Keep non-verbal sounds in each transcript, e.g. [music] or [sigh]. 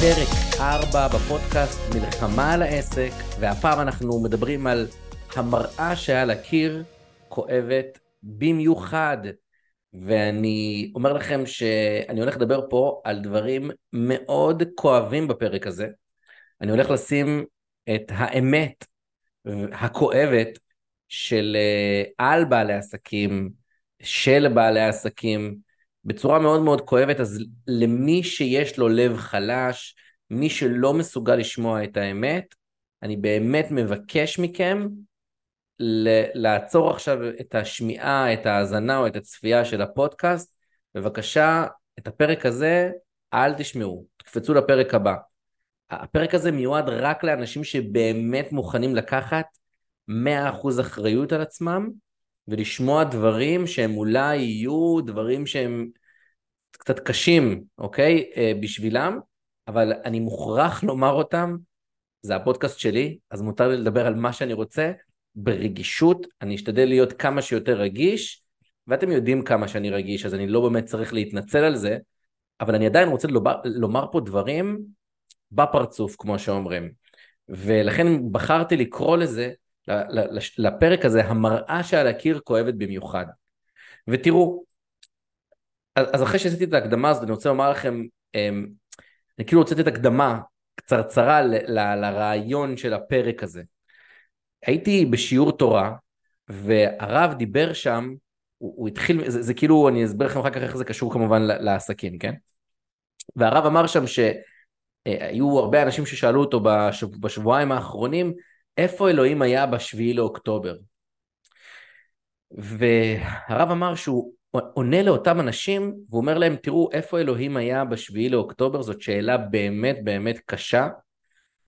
פרק 4 בפודקאסט מלחמה על העסק, והפעם אנחנו מדברים על המראה שעל הקיר כואבת במיוחד. ואני אומר לכם שאני הולך לדבר פה על דברים מאוד כואבים בפרק הזה. אני הולך לשים את האמת הכואבת של אה, על בעלי עסקים, של בעלי עסקים, בצורה מאוד מאוד כואבת, אז למי שיש לו לב חלש, מי שלא מסוגל לשמוע את האמת, אני באמת מבקש מכם לעצור עכשיו את השמיעה, את ההאזנה או את הצפייה של הפודקאסט, בבקשה, את הפרק הזה אל תשמעו, תקפצו לפרק הבא. הפרק הזה מיועד רק לאנשים שבאמת מוכנים לקחת 100% אחריות על עצמם ולשמוע דברים שהם אולי יהיו דברים שהם קצת קשים, אוקיי? אה, בשבילם, אבל אני מוכרח לומר אותם, זה הפודקאסט שלי, אז מותר לי לדבר על מה שאני רוצה, ברגישות, אני אשתדל להיות כמה שיותר רגיש, ואתם יודעים כמה שאני רגיש, אז אני לא באמת צריך להתנצל על זה, אבל אני עדיין רוצה לומר, לומר פה דברים בפרצוף, כמו שאומרים. ולכן בחרתי לקרוא לזה, לפרק הזה, המראה שעל הקיר כואבת במיוחד. ותראו, אז אחרי שעשיתי את ההקדמה הזאת, אני רוצה לומר לכם, אמ, אני כאילו הוצאתי את הקדמה קצרצרה ל, לרעיון של הפרק הזה. הייתי בשיעור תורה, והרב דיבר שם, הוא, הוא התחיל, זה, זה כאילו, אני אסביר לכם אחר כך איך זה קשור כמובן לעסקים, כן? והרב אמר שם שהיו הרבה אנשים ששאלו אותו בשבוע, בשבועיים האחרונים, איפה אלוהים היה בשביעי לאוקטובר? והרב אמר שהוא עונה לאותם אנשים ואומר להם, תראו, איפה אלוהים היה בשביעי לאוקטובר? זאת שאלה באמת באמת קשה,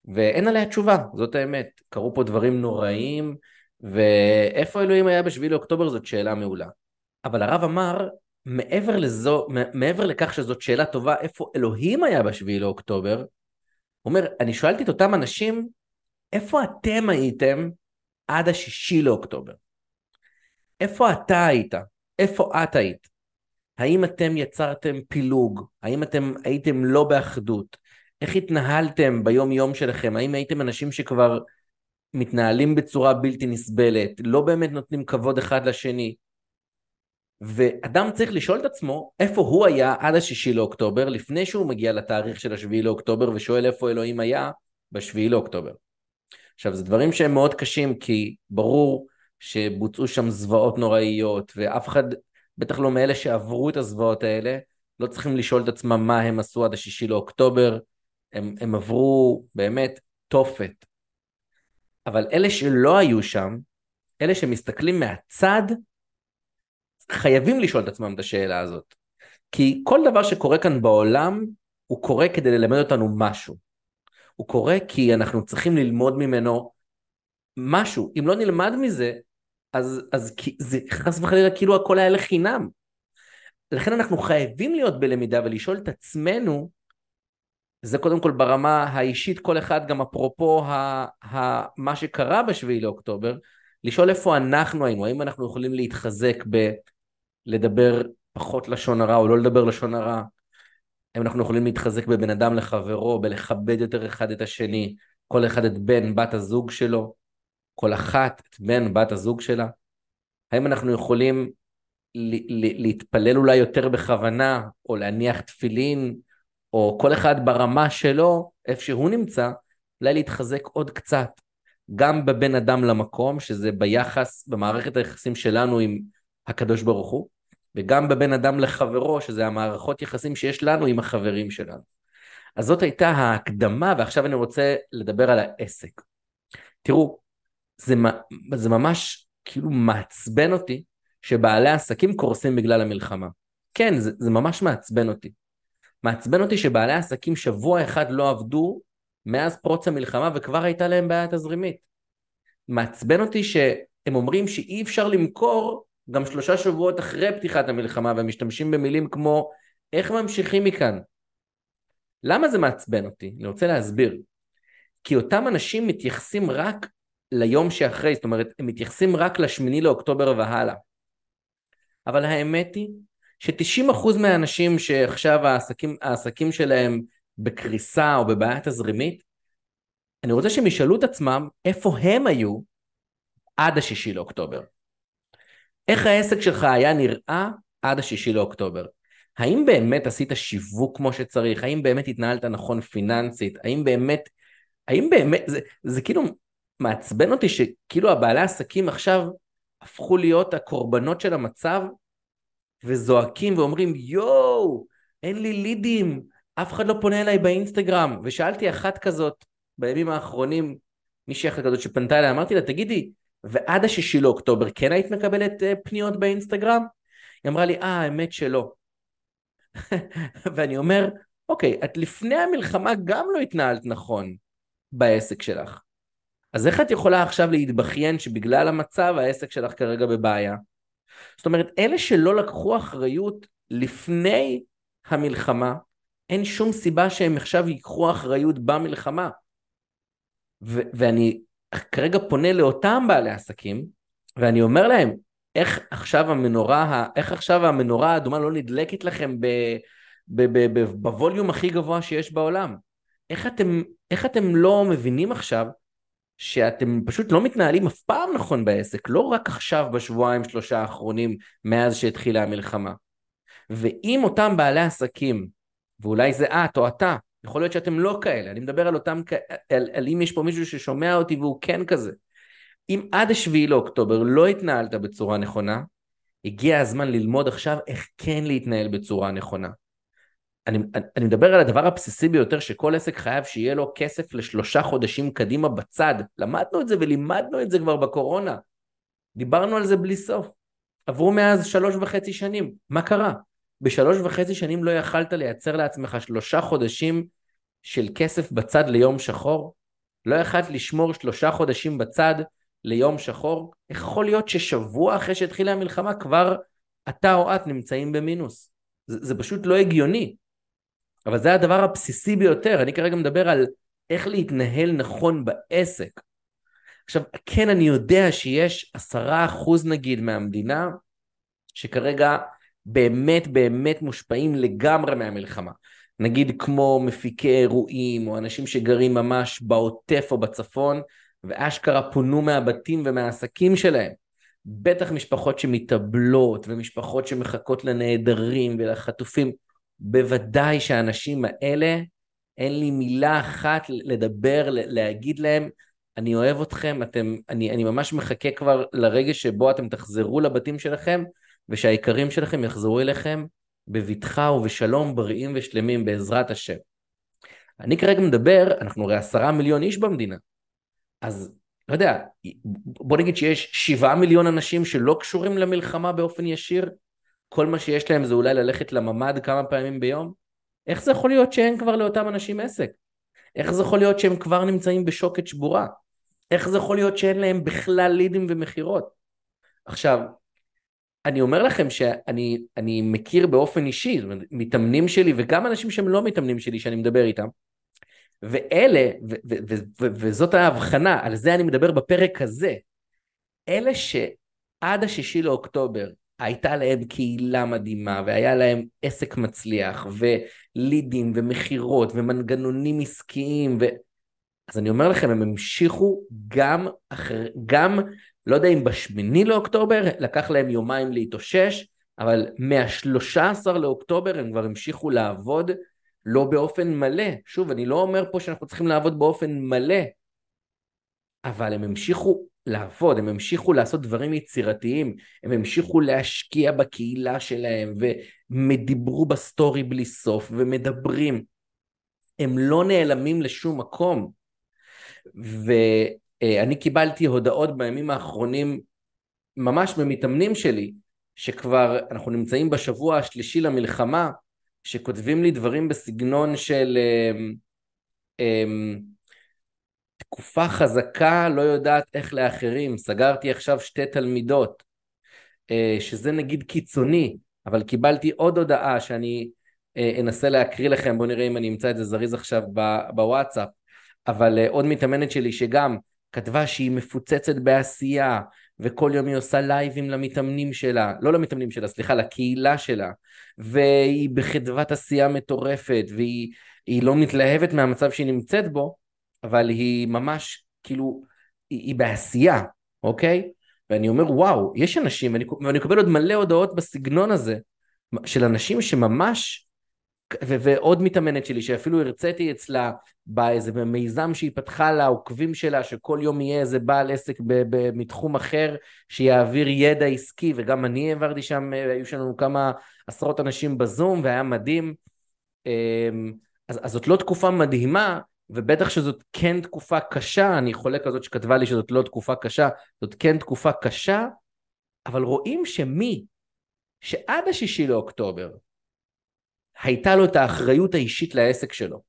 ואין עליה תשובה, זאת האמת. קרו פה דברים נוראים, ואיפה אלוהים היה בשביעי לאוקטובר זאת שאלה מעולה. אבל הרב אמר, מעבר, לזו, מעבר לכך שזאת שאלה טובה, איפה אלוהים היה בשביעי לאוקטובר, הוא אומר, אני שואלתי את אותם אנשים, איפה אתם הייתם עד השישי לאוקטובר? איפה אתה היית? איפה את היית? האם אתם יצרתם פילוג? האם אתם הייתם לא באחדות? איך התנהלתם ביום יום שלכם? האם הייתם אנשים שכבר מתנהלים בצורה בלתי נסבלת, לא באמת נותנים כבוד אחד לשני? ואדם צריך לשאול את עצמו איפה הוא היה עד השישי לאוקטובר, לפני שהוא מגיע לתאריך של השביעי לאוקטובר ושואל איפה אלוהים היה בשביעי לאוקטובר. עכשיו, זה דברים שהם מאוד קשים, כי ברור שבוצעו שם זוועות נוראיות, ואף אחד, בטח לא מאלה שעברו את הזוועות האלה, לא צריכים לשאול את עצמם מה הם עשו עד השישי לאוקטובר, הם, הם עברו באמת תופת. אבל אלה שלא היו שם, אלה שמסתכלים מהצד, חייבים לשאול את עצמם את השאלה הזאת. כי כל דבר שקורה כאן בעולם, הוא קורה כדי ללמד אותנו משהו. הוא קורה כי אנחנו צריכים ללמוד ממנו משהו. אם לא נלמד מזה, אז, אז זה חס וחלילה כאילו הכל היה לחינם. לכן אנחנו חייבים להיות בלמידה ולשאול את עצמנו, זה קודם כל ברמה האישית, כל אחד גם אפרופו ה, ה, מה שקרה בשביעי לאוקטובר, לשאול איפה אנחנו היינו, האם אנחנו יכולים להתחזק בלדבר פחות לשון הרע או לא לדבר לשון הרע, האם אנחנו יכולים להתחזק בבן אדם לחברו, בלכבד יותר אחד את השני, כל אחד את בן, בת הזוג שלו, כל אחת את בן, בת הזוג שלה? האם אנחנו יכולים להתפלל אולי יותר בכוונה, או להניח תפילין, או כל אחד ברמה שלו, איפה שהוא נמצא, אולי להתחזק עוד קצת, גם בבין אדם למקום, שזה ביחס, במערכת היחסים שלנו עם הקדוש ברוך הוא, וגם בבין אדם לחברו, שזה המערכות יחסים שיש לנו עם החברים שלנו. אז זאת הייתה ההקדמה, ועכשיו אני רוצה לדבר על העסק. תראו, זה, זה ממש כאילו מעצבן אותי שבעלי עסקים קורסים בגלל המלחמה. כן, זה, זה ממש מעצבן אותי. מעצבן אותי שבעלי עסקים שבוע אחד לא עבדו מאז פרוץ המלחמה וכבר הייתה להם בעיה תזרימית. מעצבן אותי שהם אומרים שאי אפשר למכור גם שלושה שבועות אחרי פתיחת המלחמה והם משתמשים במילים כמו איך ממשיכים מכאן. למה זה מעצבן אותי? אני רוצה להסביר. כי אותם אנשים מתייחסים רק ליום שאחרי, זאת אומרת, הם מתייחסים רק לשמיני לאוקטובר והלאה. אבל האמת היא ש-90% מהאנשים שעכשיו העסקים, העסקים שלהם בקריסה או בבעיה תזרימית, אני רוצה שהם ישאלו את עצמם איפה הם היו עד השישי לאוקטובר. איך העסק שלך היה נראה עד השישי לאוקטובר? האם באמת עשית שיווק כמו שצריך? האם באמת התנהלת נכון פיננסית? האם באמת, האם באמת, זה, זה כאילו מעצבן אותי שכאילו הבעלי עסקים עכשיו הפכו להיות הקורבנות של המצב וזועקים ואומרים יואו, אין לי לידים, אף אחד לא פונה אליי באינסטגרם. ושאלתי אחת כזאת בימים האחרונים, מישהי אחת כזאת שפנתה אליי, אמרתי לה, תגידי, ועד השישי לאוקטובר כן היית מקבלת אה, פניות באינסטגרם? היא אמרה לי, אה, האמת שלא. [laughs] ואני אומר, אוקיי, את לפני המלחמה גם לא התנהלת נכון בעסק שלך. אז איך את יכולה עכשיו להתבכיין שבגלל המצב העסק שלך כרגע בבעיה? זאת אומרת, אלה שלא לקחו אחריות לפני המלחמה, אין שום סיבה שהם עכשיו ייקחו אחריות במלחמה. ו- ואני כרגע פונה לאותם בעלי עסקים, ואני אומר להם, איך עכשיו המנורה, איך עכשיו המנורה האדומה לא נדלקת לכם ב, ב, ב, ב, בווליום הכי גבוה שיש בעולם? איך אתם, איך אתם לא מבינים עכשיו שאתם פשוט לא מתנהלים אף פעם נכון בעסק, לא רק עכשיו בשבועיים שלושה האחרונים מאז שהתחילה המלחמה. ואם אותם בעלי עסקים, ואולי זה את או אתה, יכול להיות שאתם לא כאלה, אני מדבר על אותם, על, על אם יש פה מישהו ששומע אותי והוא כן כזה. אם עד השביעי לאוקטובר לא התנהלת בצורה נכונה, הגיע הזמן ללמוד עכשיו איך כן להתנהל בצורה נכונה. אני, אני מדבר על הדבר הבסיסי ביותר שכל עסק חייב שיהיה לו כסף לשלושה חודשים קדימה בצד. למדנו את זה ולימדנו את זה כבר בקורונה. דיברנו על זה בלי סוף. עברו מאז שלוש וחצי שנים, מה קרה? בשלוש וחצי שנים לא יכלת לייצר לעצמך שלושה חודשים של כסף בצד ליום שחור? לא יכלת לשמור שלושה חודשים בצד ליום שחור? איך יכול להיות ששבוע אחרי שהתחילה המלחמה כבר אתה או את נמצאים במינוס? זה, זה פשוט לא הגיוני. אבל זה הדבר הבסיסי ביותר, אני כרגע מדבר על איך להתנהל נכון בעסק. עכשיו, כן, אני יודע שיש עשרה אחוז נגיד מהמדינה, שכרגע באמת באמת מושפעים לגמרי מהמלחמה. נגיד כמו מפיקי אירועים, או אנשים שגרים ממש בעוטף או בצפון, ואשכרה פונו מהבתים ומהעסקים שלהם. בטח משפחות שמתאבלות, ומשפחות שמחכות לנעדרים ולחטופים. בוודאי שהאנשים האלה, אין לי מילה אחת לדבר, להגיד להם, אני אוהב אתכם, אתם, אני, אני ממש מחכה כבר לרגע שבו אתם תחזרו לבתים שלכם, ושהיקרים שלכם יחזרו אליכם בבטחה ובשלום, בריאים ושלמים בעזרת השם. אני כרגע מדבר, אנחנו הרי עשרה מיליון איש במדינה, אז לא יודע, בוא נגיד שיש שבעה מיליון אנשים שלא קשורים למלחמה באופן ישיר, כל מה שיש להם זה אולי ללכת לממ"ד כמה פעמים ביום? איך זה יכול להיות שאין כבר לאותם אנשים עסק? איך זה יכול להיות שהם כבר נמצאים בשוקת שבורה? איך זה יכול להיות שאין להם בכלל לידים ומכירות? עכשיו, אני אומר לכם שאני מכיר באופן אישי, זאת אומרת, מתאמנים שלי וגם אנשים שהם לא מתאמנים שלי שאני מדבר איתם, ואלה, וזאת ההבחנה, על זה אני מדבר בפרק הזה, אלה שעד השישי לאוקטובר הייתה להם קהילה מדהימה, והיה להם עסק מצליח, ולידים, ומכירות, ומנגנונים עסקיים, ו... אז אני אומר לכם, הם המשיכו גם אחר... גם, לא יודע אם בשמיני לאוקטובר, לקח להם יומיים להתאושש, אבל מה-13 לאוקטובר הם כבר המשיכו לעבוד לא באופן מלא. שוב, אני לא אומר פה שאנחנו צריכים לעבוד באופן מלא, אבל הם המשיכו לעבוד, הם המשיכו לעשות דברים יצירתיים, הם המשיכו להשקיע בקהילה שלהם ודיברו בסטורי בלי סוף ומדברים. הם לא נעלמים לשום מקום. ואני קיבלתי הודעות בימים האחרונים ממש ממתאמנים שלי, שכבר אנחנו נמצאים בשבוע השלישי למלחמה, שכותבים לי דברים בסגנון של... אמ, אמ, תקופה חזקה לא יודעת איך לאחרים, סגרתי עכשיו שתי תלמידות, אה, שזה נגיד קיצוני, אבל קיבלתי עוד הודעה שאני אה, אנסה להקריא לכם, בואו נראה אם אני אמצא את זה זריז עכשיו בוואטסאפ, אבל אה, עוד מתאמנת שלי שגם כתבה שהיא מפוצצת בעשייה, וכל יום היא עושה לייבים למתאמנים שלה, לא למתאמנים שלה, סליחה, לקהילה שלה, והיא בחדוות עשייה מטורפת, והיא היא לא מתלהבת מהמצב שהיא נמצאת בו, אבל היא ממש, כאילו, היא, היא בעשייה, אוקיי? ואני אומר, וואו, יש אנשים, ואני, מקבל עוד מלא הודעות בסגנון הזה, של אנשים שממש, ו- ועוד מתאמנת שלי, שאפילו הרציתי אצלה באיזה מיזם שהיא פתחה לעוקבים שלה, שכל יום יהיה איזה בעל עסק ב- ב- מתחום אחר, שיעביר ידע עסקי, וגם אני העברתי שם, היו לנו כמה עשרות אנשים בזום, והיה מדהים. אמ, אז, אז זאת לא תקופה מדהימה, ובטח שזאת כן תקופה קשה, אני חולק על זאת שכתבה לי שזאת לא תקופה קשה, זאת כן תקופה קשה, אבל רואים שמי שעד השישי לאוקטובר הייתה לו את האחריות האישית לעסק שלו,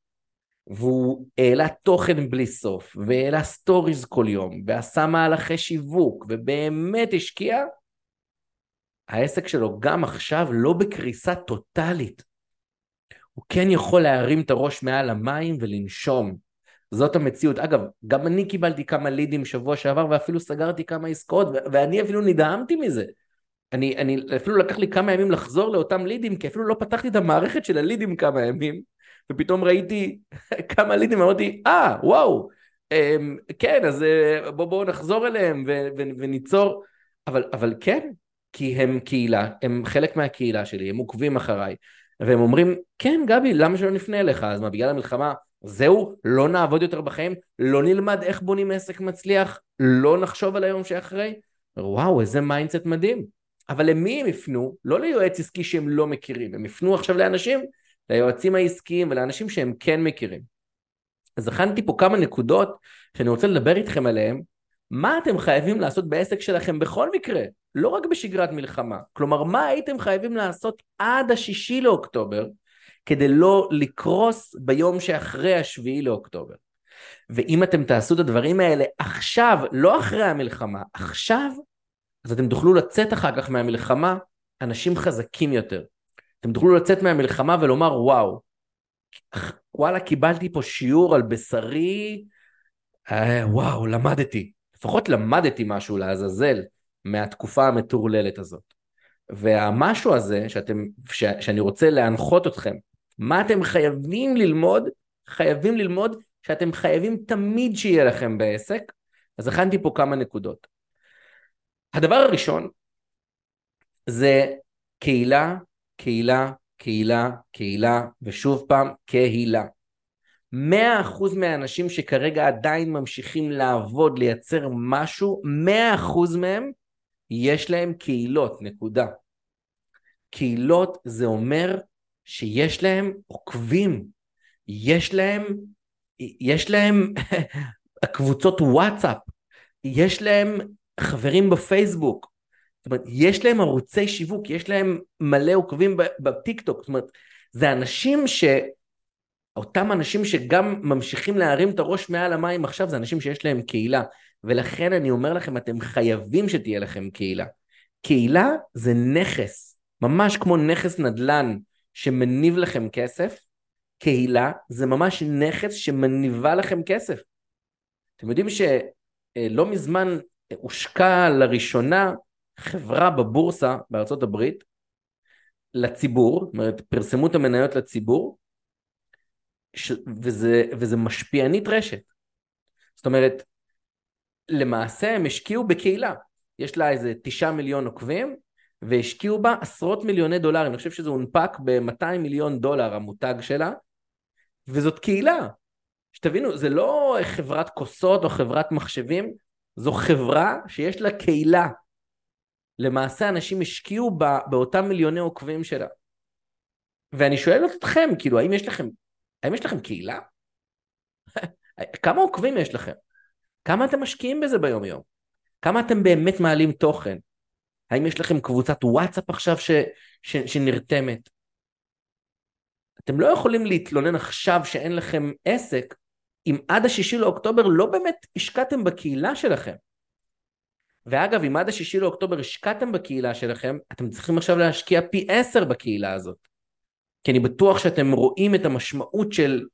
והוא העלה תוכן בלי סוף, והעלה סטוריז כל יום, ועשה מהלכי שיווק, ובאמת השקיע, העסק שלו גם עכשיו לא בקריסה טוטאלית. הוא כן יכול להרים את הראש מעל המים ולנשום. זאת המציאות. אגב, גם אני קיבלתי כמה לידים שבוע שעבר ואפילו סגרתי כמה עסקאות ואני אפילו נדהמתי מזה. אני, אני אפילו לקח לי כמה ימים לחזור לאותם לידים כי אפילו לא פתחתי את המערכת של הלידים כמה ימים ופתאום ראיתי [laughs] כמה לידים ואמרתי אה ah, וואו אמ, כן אז אה, בואו בוא נחזור אליהם ו, ו, וניצור אבל, אבל כן כי הם קהילה הם חלק מהקהילה שלי הם עוקבים אחריי והם אומרים, כן גבי, למה שלא נפנה אליך? אז מה, בגלל המלחמה, זהו, לא נעבוד יותר בחיים, לא נלמד איך בונים עסק מצליח, לא נחשוב על היום שאחרי? וואו, איזה mindset מדהים. אבל למי הם יפנו? לא ליועץ עסקי שהם לא מכירים, הם יפנו עכשיו לאנשים, ליועצים העסקיים ולאנשים שהם כן מכירים. אז הכנתי פה כמה נקודות שאני רוצה לדבר איתכם עליהן, מה אתם חייבים לעשות בעסק שלכם בכל מקרה, לא רק בשגרת מלחמה. כלומר, מה הייתם חייבים לעשות עד השישי לאוקטובר, כדי לא לקרוס ביום שאחרי השביעי לאוקטובר. ואם אתם תעשו את הדברים האלה עכשיו, לא אחרי המלחמה, עכשיו, אז אתם תוכלו לצאת אחר כך מהמלחמה אנשים חזקים יותר. אתם תוכלו לצאת מהמלחמה ולומר, וואו, וואלה, קיבלתי פה שיעור על בשרי, אה, וואו, למדתי. לפחות למדתי משהו לעזאזל מהתקופה המטורללת הזאת. והמשהו הזה שאתם, ש, שאני רוצה להנחות אתכם, מה אתם חייבים ללמוד? חייבים ללמוד שאתם חייבים תמיד שיהיה לכם בעסק, אז הכנתי פה כמה נקודות. הדבר הראשון זה קהילה, קהילה, קהילה, קהילה, ושוב פעם, קהילה. מאה אחוז מהאנשים שכרגע עדיין ממשיכים לעבוד, לייצר משהו, מאה אחוז מהם יש להם קהילות, נקודה. קהילות זה אומר שיש להם עוקבים, יש להם, יש להם [laughs] קבוצות וואטסאפ, יש להם חברים בפייסבוק, זאת אומרת, יש להם ערוצי שיווק, יש להם מלא עוקבים בטיק טוק, זאת אומרת, זה אנשים ש... אותם אנשים שגם ממשיכים להרים את הראש מעל המים עכשיו, זה אנשים שיש להם קהילה. ולכן אני אומר לכם, אתם חייבים שתהיה לכם קהילה. קהילה זה נכס, ממש כמו נכס נדל"ן שמניב לכם כסף, קהילה זה ממש נכס שמניבה לכם כסף. אתם יודעים שלא מזמן הושקע לראשונה חברה בבורסה בארצות הברית לציבור, זאת אומרת פרסמו את המניות לציבור, ש... וזה, וזה משפיענית רשת. זאת אומרת, למעשה הם השקיעו בקהילה. יש לה איזה תשעה מיליון עוקבים, והשקיעו בה עשרות מיליוני דולרים. אני חושב שזה הונפק ב-200 מיליון דולר המותג שלה, וזאת קהילה. שתבינו, זה לא חברת כוסות או חברת מחשבים, זו חברה שיש לה קהילה. למעשה אנשים השקיעו בה, באותם מיליוני עוקבים שלה. ואני שואל אתכם, כאילו, האם יש לכם האם יש לכם קהילה? כמה עוקבים יש לכם? כמה אתם משקיעים בזה ביום יום? כמה אתם באמת מעלים תוכן? האם יש לכם קבוצת וואטסאפ עכשיו ש, ש, שנרתמת? אתם לא יכולים להתלונן עכשיו שאין לכם עסק אם עד השישי לאוקטובר לא באמת השקעתם בקהילה שלכם. ואגב, אם עד השישי לאוקטובר השקעתם בקהילה שלכם, אתם צריכים עכשיו להשקיע פי עשר בקהילה הזאת. כי אני בטוח שאתם רואים את המשמעות של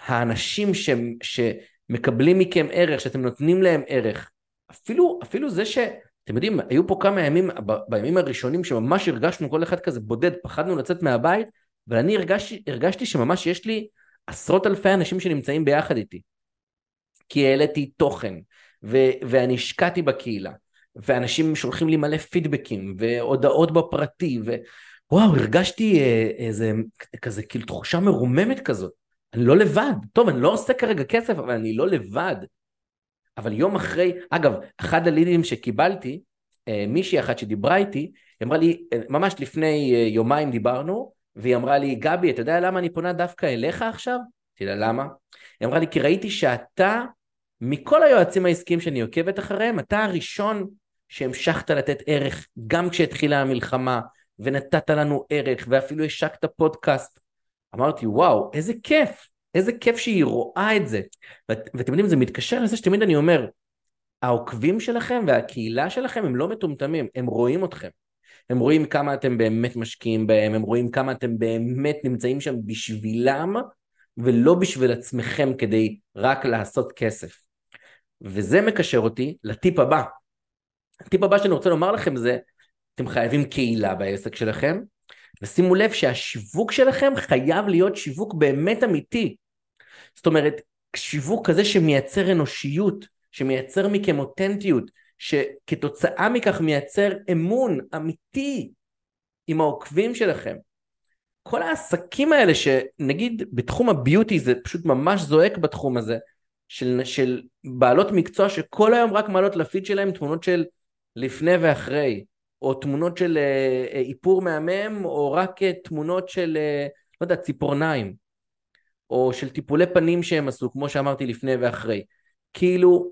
האנשים ש, שמקבלים מכם ערך, שאתם נותנים להם ערך. אפילו, אפילו זה ש... אתם יודעים, היו פה כמה ימים, ב, בימים הראשונים שממש הרגשנו כל אחד כזה בודד, פחדנו לצאת מהבית, אבל אני הרגשתי, הרגשתי שממש יש לי עשרות אלפי אנשים שנמצאים ביחד איתי. כי העליתי תוכן, ו- ואני השקעתי בקהילה, ואנשים שולחים לי מלא פידבקים, והודעות בפרטי, ווואו, הרגשתי אה, איזה כזה כאילו תחושה מרוממת כזאת. אני לא לבד. טוב, אני לא עושה כרגע כסף, אבל אני לא לבד. אבל יום אחרי, אגב, אחד הלידים שקיבלתי, אה, מישהי אחת שדיברה איתי, היא אמרה לי, אה, ממש לפני יומיים דיברנו, והיא אמרה לי, גבי, אתה יודע למה אני פונה דווקא אליך עכשיו? אמרתי לה, למה? היא אמרה לי, כי ראיתי שאתה, מכל היועצים העסקיים שאני עוקבת אחריהם, אתה הראשון שהמשכת לתת ערך גם כשהתחילה המלחמה, ונתת לנו ערך, ואפילו השקת פודקאסט. אמרתי, וואו, איזה כיף, איזה כיף שהיא רואה את זה. ואתם יודעים, זה מתקשר לזה שתמיד אני אומר, העוקבים שלכם והקהילה שלכם הם לא מטומטמים, הם רואים אתכם. הם רואים כמה אתם באמת משקיעים בהם, הם רואים כמה אתם באמת נמצאים שם בשבילם, ולא בשביל עצמכם כדי רק לעשות כסף. וזה מקשר אותי לטיפ הבא. הטיפ הבא שאני רוצה לומר לכם זה, אתם חייבים קהילה בעסק שלכם, ושימו לב שהשיווק שלכם חייב להיות שיווק באמת אמיתי. זאת אומרת, שיווק כזה שמייצר אנושיות, שמייצר מכם אותנטיות, שכתוצאה מכך מייצר אמון אמיתי עם העוקבים שלכם. כל העסקים האלה שנגיד בתחום הביוטי זה פשוט ממש זועק בתחום הזה, של, של בעלות מקצוע שכל היום רק מעלות לפיד שלהם תמונות של לפני ואחרי, או תמונות של אה, אה, איפור מהמם, או רק אה, תמונות של, לא יודע, ציפורניים, או של טיפולי פנים שהם עשו, כמו שאמרתי לפני ואחרי. כאילו,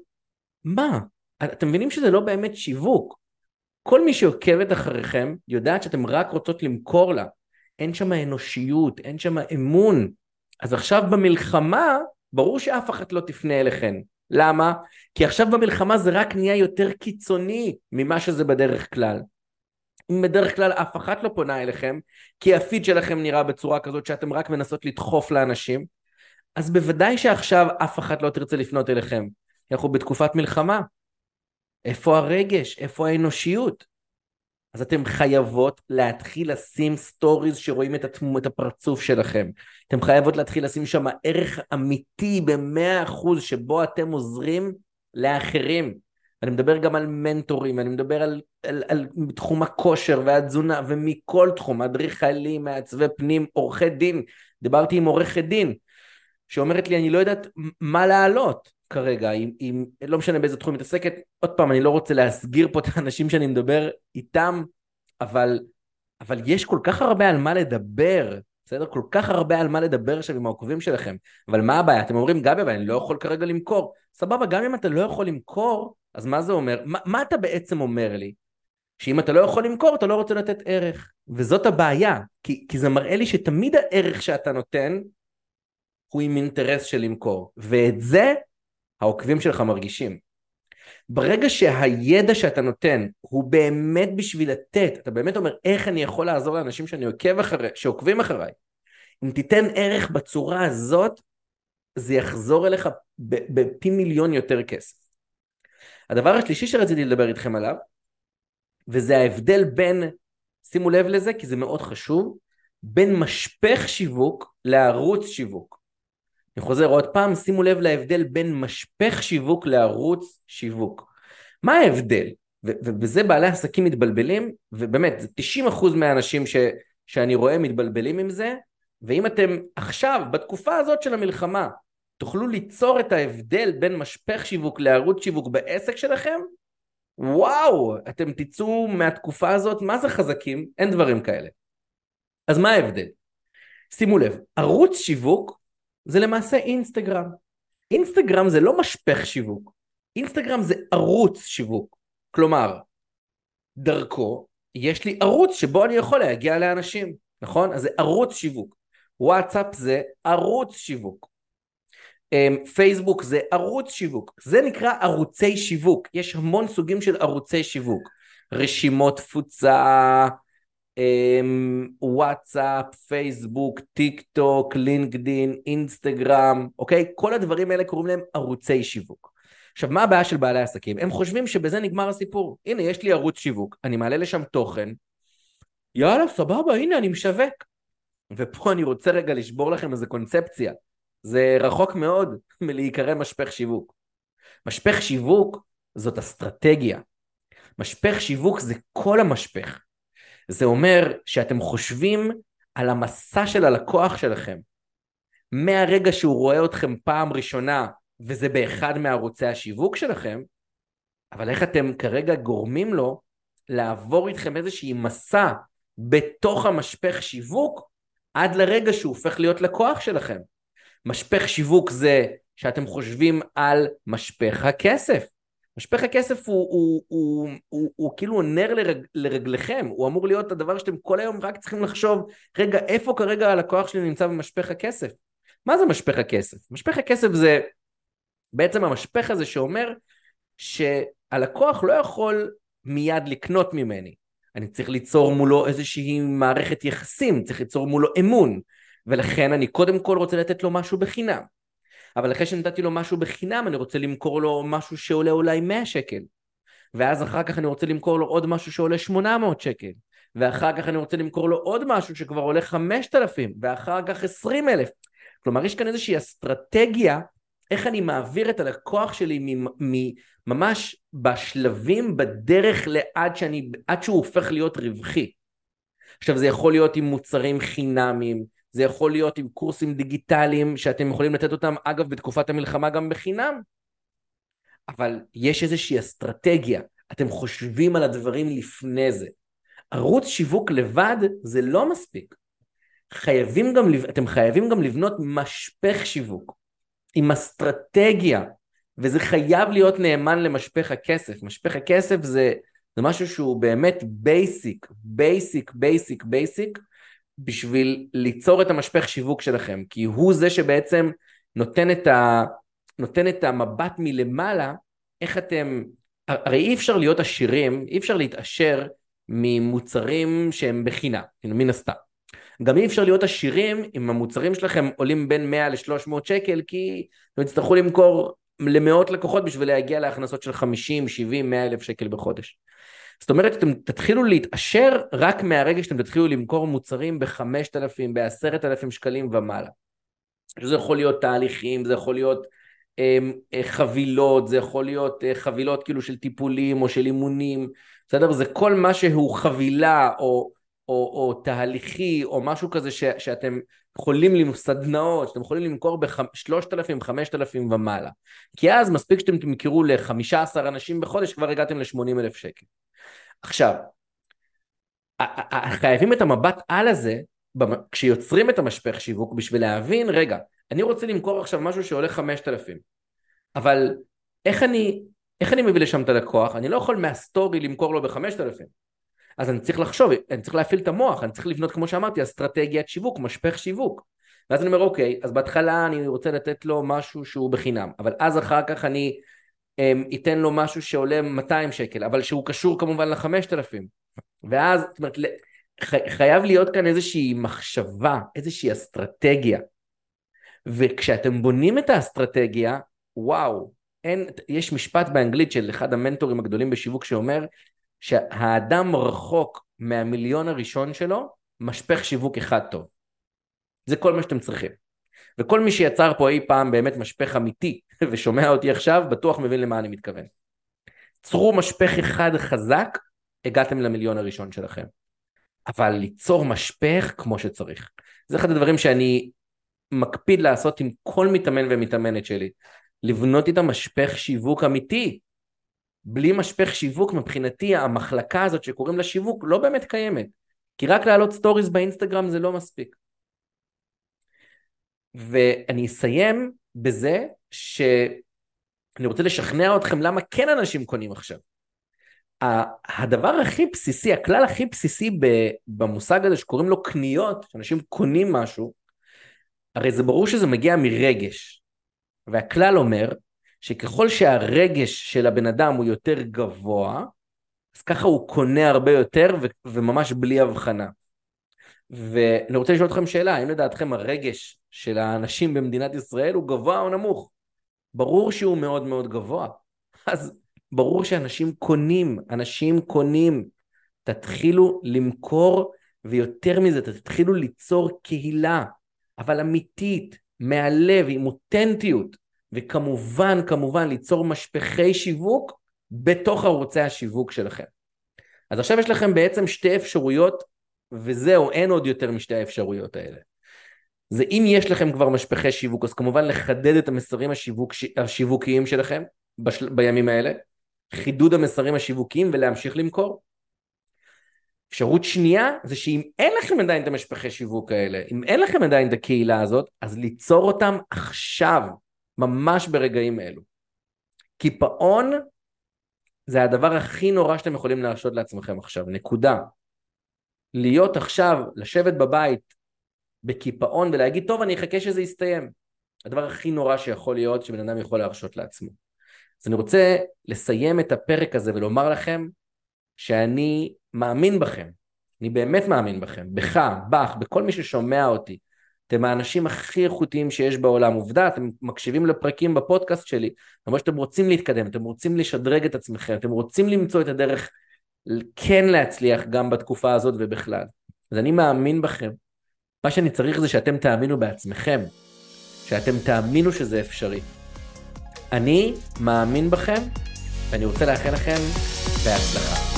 מה? אתם מבינים שזה לא באמת שיווק. כל מי שעוקבת אחריכם יודעת שאתם רק רוצות למכור לה. אין שם אנושיות, אין שם אמון. אז עכשיו במלחמה, ברור שאף אחת לא תפנה אליכם. למה? כי עכשיו במלחמה זה רק נהיה יותר קיצוני ממה שזה בדרך כלל. בדרך כלל אף אחת לא פונה אליכם, כי הפיד שלכם נראה בצורה כזאת שאתם רק מנסות לדחוף לאנשים, אז בוודאי שעכשיו אף אחת לא תרצה לפנות אליכם. אנחנו בתקופת מלחמה. איפה הרגש? איפה האנושיות? אז אתם חייבות להתחיל לשים סטוריז שרואים את, התמ... את הפרצוף שלכם. אתם חייבות להתחיל לשים שם ערך אמיתי במאה אחוז שבו אתם עוזרים לאחרים. אני מדבר גם על מנטורים, אני מדבר על, על, על תחום הכושר והתזונה ומכל תחום, אדריכלים, מעצבי פנים, עורכי דין. דיברתי עם עורכת דין שאומרת לי אני לא יודעת מה לעלות. כרגע, אם, אם לא משנה באיזה תחום מתעסקת, עוד פעם, אני לא רוצה להסגיר פה את האנשים שאני מדבר איתם, אבל, אבל יש כל כך הרבה על מה לדבר, בסדר? כל כך הרבה על מה לדבר עכשיו עם העוקבים שלכם. אבל מה הבעיה? אתם אומרים, גבי, אבל אני לא יכול כרגע למכור. סבבה, גם אם אתה לא יכול למכור, אז מה זה אומר? מה, מה אתה בעצם אומר לי? שאם אתה לא יכול למכור, אתה לא רוצה לתת ערך. וזאת הבעיה, כי, כי זה מראה לי שתמיד הערך שאתה נותן הוא עם אינטרס של למכור. ואת זה העוקבים שלך מרגישים. ברגע שהידע שאתה נותן הוא באמת בשביל לתת, אתה באמת אומר איך אני יכול לעזור לאנשים שאני עוקב אחרי, שעוקבים אחריי. אם תיתן ערך בצורה הזאת, זה יחזור אליך בפי מיליון יותר כסף. הדבר השלישי שרציתי לדבר איתכם עליו, וזה ההבדל בין, שימו לב לזה כי זה מאוד חשוב, בין משפך שיווק לערוץ שיווק. אני חוזר עוד פעם, שימו לב להבדל בין משפך שיווק לערוץ שיווק. מה ההבדל? ובזה בעלי עסקים מתבלבלים, ובאמת, זה 90% מהאנשים ש- שאני רואה מתבלבלים עם זה, ואם אתם עכשיו, בתקופה הזאת של המלחמה, תוכלו ליצור את ההבדל בין משפך שיווק לערוץ שיווק בעסק שלכם, וואו, אתם תצאו מהתקופה הזאת, מה זה חזקים? אין דברים כאלה. אז מה ההבדל? שימו לב, ערוץ שיווק זה למעשה אינסטגרם. אינסטגרם זה לא משפך שיווק, אינסטגרם זה ערוץ שיווק. כלומר, דרכו יש לי ערוץ שבו אני יכול להגיע לאנשים, נכון? אז זה ערוץ שיווק. וואטסאפ זה ערוץ שיווק. אמ, פייסבוק זה ערוץ שיווק. זה נקרא ערוצי שיווק. יש המון סוגים של ערוצי שיווק. רשימות תפוצה, אמ, וואטסאפ, פייסבוק, טיק טוק, לינקדין, אינסטגרם, אוקיי? כל הדברים האלה קוראים להם ערוצי שיווק. עכשיו, מה הבעיה של בעלי עסקים? הם חושבים שבזה נגמר הסיפור. הנה, יש לי ערוץ שיווק, אני מעלה לשם תוכן, יאללה, סבבה, הנה, אני משווק. ופה אני רוצה רגע לשבור לכם איזה קונספציה. זה רחוק מאוד [laughs] מלהיקרא משפך שיווק. משפך שיווק זאת אסטרטגיה. משפך שיווק זה כל המשפך. זה אומר שאתם חושבים על המסע של הלקוח שלכם. מהרגע שהוא רואה אתכם פעם ראשונה, וזה באחד מערוצי השיווק שלכם, אבל איך אתם כרגע גורמים לו לעבור איתכם איזושהי מסע בתוך המשפך שיווק, עד לרגע שהוא הופך להיות לקוח שלכם. משפך שיווק זה שאתם חושבים על משפך הכסף. משפך הכסף הוא, הוא, הוא, הוא, הוא, הוא כאילו נר לרג, לרגליכם, הוא אמור להיות הדבר שאתם כל היום רק צריכים לחשוב, רגע, איפה כרגע הלקוח שלי נמצא במשפך הכסף? מה זה משפך הכסף? משפך הכסף זה בעצם המשפך הזה שאומר שהלקוח לא יכול מיד לקנות ממני. אני צריך ליצור מולו איזושהי מערכת יחסים, צריך ליצור מולו אמון, ולכן אני קודם כל רוצה לתת לו משהו בחינם. אבל אחרי שנתתי לו משהו בחינם, אני רוצה למכור לו משהו שעולה אולי 100 שקל. ואז אחר כך אני רוצה למכור לו עוד משהו שעולה 800 שקל. ואחר כך אני רוצה למכור לו עוד משהו שכבר עולה 5,000, ואחר כך 20,000. כלומר, יש כאן איזושהי אסטרטגיה איך אני מעביר את הלקוח שלי ממש בשלבים בדרך לעד שאני, עד שהוא הופך להיות רווחי. עכשיו זה יכול להיות עם מוצרים חינמיים, זה יכול להיות עם קורסים דיגיטליים שאתם יכולים לתת אותם אגב בתקופת המלחמה גם בחינם. אבל יש איזושהי אסטרטגיה, אתם חושבים על הדברים לפני זה. ערוץ שיווק לבד זה לא מספיק. חייבים גם, אתם חייבים גם לבנות משפך שיווק עם אסטרטגיה וזה חייב להיות נאמן למשפך הכסף. משפך הכסף זה, זה משהו שהוא באמת basic, basic, basic, basic, בשביל ליצור את המשפך שיווק שלכם, כי הוא זה שבעצם נותן את, ה, נותן את המבט מלמעלה, איך אתם, הרי אי אפשר להיות עשירים, אי אפשר להתעשר ממוצרים שהם בחינם, מן הסתם. גם אי אפשר להיות עשירים אם המוצרים שלכם עולים בין 100 ל-300 שקל, כי אתם יצטרכו למכור למאות לקוחות בשביל להגיע להכנסות של 50, 70, 100 אלף שקל בחודש. זאת אומרת, אתם תתחילו להתעשר רק מהרגע שאתם תתחילו למכור מוצרים ב-5,000, ב-10,000 שקלים ומעלה. זה יכול להיות תהליכים, זה יכול להיות אמ, אה, חבילות, זה יכול להיות אה, חבילות כאילו של טיפולים או של אימונים, בסדר? זה כל מה שהוא חבילה או, או, או תהליכי או משהו כזה ש, שאתם יכולים למכור סדנאות, שאתם יכולים למכור ב-3,000, 5,000 ומעלה. כי אז מספיק שאתם תמכרו ל-15 אנשים בחודש, כבר הגעתם ל-80 אלף שקל. עכשיו, חייבים את המבט על הזה, כשיוצרים את המשפך שיווק, בשביל להבין, רגע, אני רוצה למכור עכשיו משהו שעולה 5,000, אבל איך אני, איך אני מביא לשם את הלקוח? אני לא יכול מהסטורי למכור לו ב-5,000. אז אני צריך לחשוב, אני צריך להפעיל את המוח, אני צריך לבנות, כמו שאמרתי, אסטרטגיית שיווק, משפך שיווק. ואז אני אומר, אוקיי, אז בהתחלה אני רוצה לתת לו משהו שהוא בחינם, אבל אז אחר כך אני אמ, ייתן לו משהו שעולה 200 שקל, אבל שהוא קשור כמובן ל-5,000. ואז, זאת אומרת, חייב להיות כאן איזושהי מחשבה, איזושהי אסטרטגיה. וכשאתם בונים את האסטרטגיה, וואו, אין, יש משפט באנגלית של אחד המנטורים הגדולים בשיווק שאומר שהאדם רחוק מהמיליון הראשון שלו, משפך שיווק אחד טוב. זה כל מה שאתם צריכים. וכל מי שיצר פה אי פעם באמת משפך אמיתי [laughs] ושומע אותי עכשיו, בטוח מבין למה אני מתכוון. צרו משפך אחד חזק, הגעתם למיליון הראשון שלכם. אבל ליצור משפך כמו שצריך. זה אחד הדברים שאני מקפיד לעשות עם כל מתאמן ומתאמנת שלי. לבנות איתם משפך שיווק אמיתי. בלי משפך שיווק מבחינתי המחלקה הזאת שקוראים לה שיווק לא באמת קיימת. כי רק להעלות סטוריז באינסטגרם זה לא מספיק. ואני אסיים בזה שאני רוצה לשכנע אתכם למה כן אנשים קונים עכשיו. הדבר הכי בסיסי, הכלל הכי בסיסי במושג הזה שקוראים לו קניות, שאנשים קונים משהו, הרי זה ברור שזה מגיע מרגש. והכלל אומר שככל שהרגש של הבן אדם הוא יותר גבוה, אז ככה הוא קונה הרבה יותר ו- וממש בלי הבחנה. ואני רוצה לשאול אתכם שאלה, האם לדעתכם הרגש של האנשים במדינת ישראל הוא גבוה או נמוך? ברור שהוא מאוד מאוד גבוה. [laughs] אז ברור שאנשים קונים, אנשים קונים. תתחילו למכור, ויותר מזה, תתחילו ליצור קהילה, אבל אמיתית, מהלב, עם אותנטיות, וכמובן, כמובן, ליצור משפחי שיווק בתוך ערוצי השיווק שלכם. אז עכשיו יש לכם בעצם שתי אפשרויות, וזהו, אין עוד יותר משתי האפשרויות האלה. זה אם יש לכם כבר משפחי שיווק, אז כמובן לחדד את המסרים השיווק, השיווקיים שלכם בשל, בימים האלה, חידוד המסרים השיווקיים ולהמשיך למכור. אפשרות שנייה זה שאם אין לכם עדיין את המשפחי שיווק האלה, אם אין לכם עדיין את הקהילה הזאת, אז ליצור אותם עכשיו, ממש ברגעים אלו. קיפאון זה הדבר הכי נורא שאתם יכולים להרשות לעצמכם עכשיו, נקודה. להיות עכשיו, לשבת בבית בקיפאון ולהגיד, טוב, אני אחכה שזה יסתיים. הדבר הכי נורא שיכול להיות שבן אדם יכול להרשות לעצמו. אז אני רוצה לסיים את הפרק הזה ולומר לכם שאני מאמין בכם. אני באמת מאמין בכם, בך, בך, בכל מי ששומע אותי. אתם האנשים הכי איכותיים שיש בעולם. עובדה, אתם מקשיבים לפרקים בפודקאסט שלי, למרות שאתם רוצים להתקדם, אתם רוצים לשדרג את עצמכם, אתם רוצים למצוא את הדרך כן להצליח גם בתקופה הזאת ובכלל. אז אני מאמין בכם. מה שאני צריך זה שאתם תאמינו בעצמכם, שאתם תאמינו שזה אפשרי. אני מאמין בכם, ואני רוצה לאחל לכם בהצלחה.